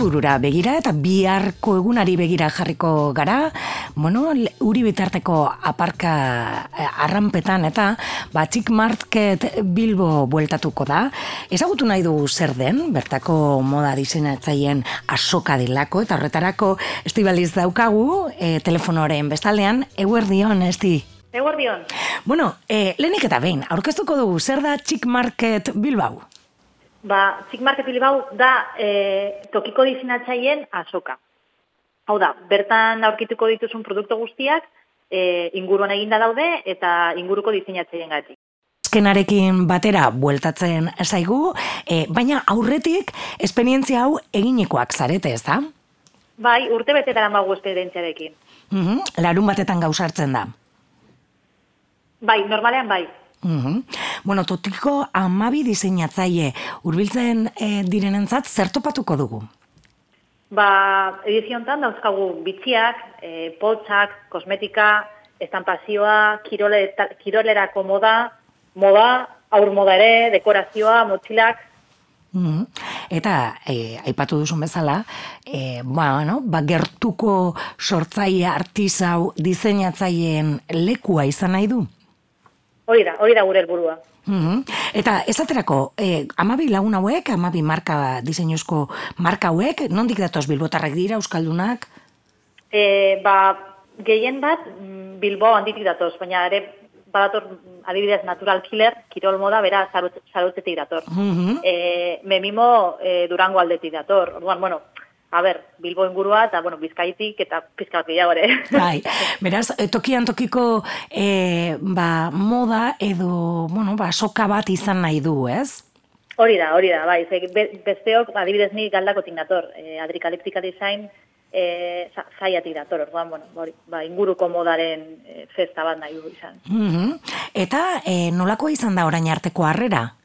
azeburura begira eta biharko egunari begira jarriko gara, bueno, uri bitarteko aparka eh, arrampetan eta batxik market bilbo bueltatuko da. Ezagutu nahi du zer den, bertako moda diseinatzaien asoka dilako eta horretarako estibaliz daukagu e, telefonoren bestaldean, eguer dion, esti? Eguer dion. Bueno, e, lehenik eta behin, aurkeztuko dugu, zer da txik market bilbau? Ba, Txik Market Bilbao da e, tokiko dizinatzaien azoka. Hau da, bertan aurkituko dituzun produktu guztiak e, inguruan eginda daude eta inguruko diseinatzaien gati. Azkenarekin batera bueltatzen zaigu, e, baina aurretik esperientzia hau eginekoak zarete, ez da? Bai, urte bete dara magu esperientziarekin. Mm Larun batetan gauzartzen da. Bai, normalean bai. Mm Bueno, totiko amabi diseinatzaile hurbiltzen e, direnentzat zertopatuko dugu? Ba, ediziontan dauzkagu bitxiak, e, poltsak, kosmetika, estampazioa, kirole, kirolerako moda, moda, aur moda ere, dekorazioa, motxilak, Mm Eta e, aipatu duzun bezala, e, ba, no, ba, gertuko sortzaile artizau diseinatzaileen lekua izan nahi du? Hori da, hori da gure helburua. Mm Eta esaterako, eh, amabi lagun hauek, amabi marka diseinuzko marka hauek, nondik datoz bilbotarrak dira, euskaldunak? E, ba, gehien bat, mm, Bilbo handitik datoz, baina ere badator adibidez natural killer, kirol moda, bera zarotzetik dator. Mm -hmm. e, memimo e, durango aldetik dator. Orduan, bueno, a ber, Bilbo ingurua eta bueno, Bizkaitik eta pizkat gehiago ere. Bai. Beraz, eh, tokian tokiko e, ba, moda edo, bueno, ba, soka bat izan nahi du, ez? Hori da, hori da, bai. Ze, besteok, adibidez ni galdako dator, e, adrikaliptika design, e, zaiatik dator, orduan, bueno, hori, ba, inguruko modaren e, festa bat nahi du izan. Mm -hmm. Eta e, nolako izan da orain arteko harrera?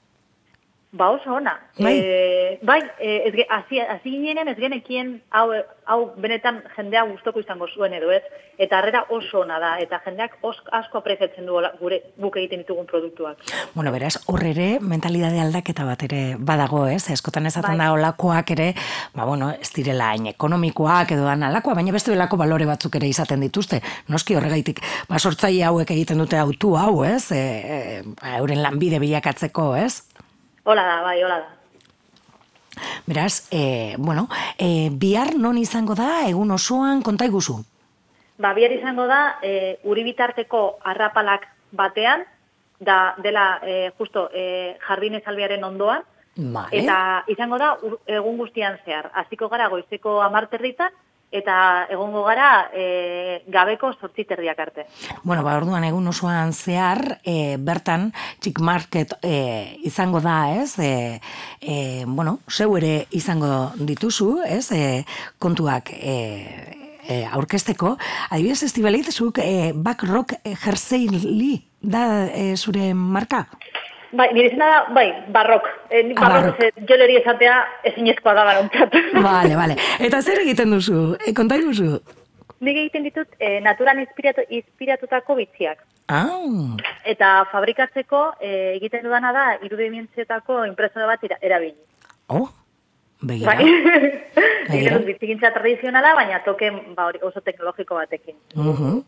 Ba oso ona. Bai, e, bai ez hasi hasi ginen ez genekien hau hau benetan jendea gustoko izango zuen edo ez eta harrera oso ona da eta jendeak os, asko apreziatzen du gure guk egiten ditugun produktuak. Bueno, beraz, hor ere mentalidade aldaketa bat ere badago, ez? Eskotan esaten bai. da holakoak ere, ba bueno, ez direla hain ekonomikoak edo analakoa, baina beste belako balore batzuk ere izaten dituzte. Noski horregaitik, ba sortzaile hauek egiten dute autu hau, ez? E, e, euren lanbide bilakatzeko, ez? Hola da, bai, hola da. Beraz, e, bueno, e, bihar non izango da, egun osoan, konta iguzu? Ba, bihar izango da, e, uribitarteko arrapalak batean, da, dela, e, justo, e, jardinez albiaren ondoan, Vale. eta izango da, egun guztian zehar. Aziko gara goizeko amarterritan, eta egongo gara e, gabeko sortziterriak arte. Bueno, ba, orduan egun osoan zehar, e, bertan, txik market e, izango da, ez? E, e, bueno, zeu ere izango dituzu, ez? E, kontuak e, e, aurkesteko. Adibidez, estibaliz, zuk e, back rock jerseili da e, zure marka? Bai, nire izena da, bai, barrok. E, ah, barrok, barrok. joleri esatea ezinezkoa da garontzat. Vale, vale. Eta zer egiten duzu? E, konta duzu? Nik egiten ditut e, naturan inspiratu, inspiratutako bitziak. Ah. Eta fabrikatzeko e, egiten dudana da irudimentzietako impresora bat erabili. Oh, Begira. Bai. Begira. Bizikintza tradizionala, baina toke ba, oso teknologiko batekin. Uh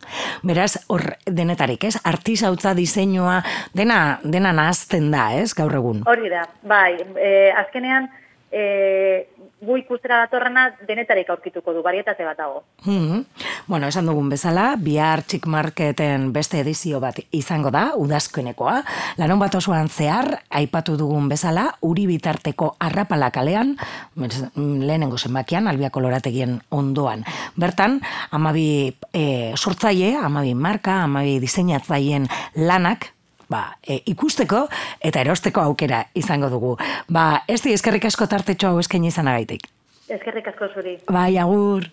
Beraz, hor denetarik, ez? Artizautza diseinua dena, dena nahazten da, ez? Gaur egun. Hori da, bai. E, azkenean, e, gu ikustera datorrena denetarik aurkituko du, barietate bat dago. Mm Bueno, esan dugun bezala, bihar txik marketen beste edizio bat izango da, udazkoenekoa. Lanon bat osoan zehar, aipatu dugun bezala, uri bitarteko arrapala kalean, lehenengo zenbakian, albia kolorategien ondoan. Bertan, amabi e, sortzaile, amabi marka, amabi diseinatzaien lanak, ba, e, ikusteko eta erosteko aukera izango dugu. Ba, ez di eskerrik asko tartetxo hau eskaini izan agaitik. Eskerrik asko zuri. Bai, agur.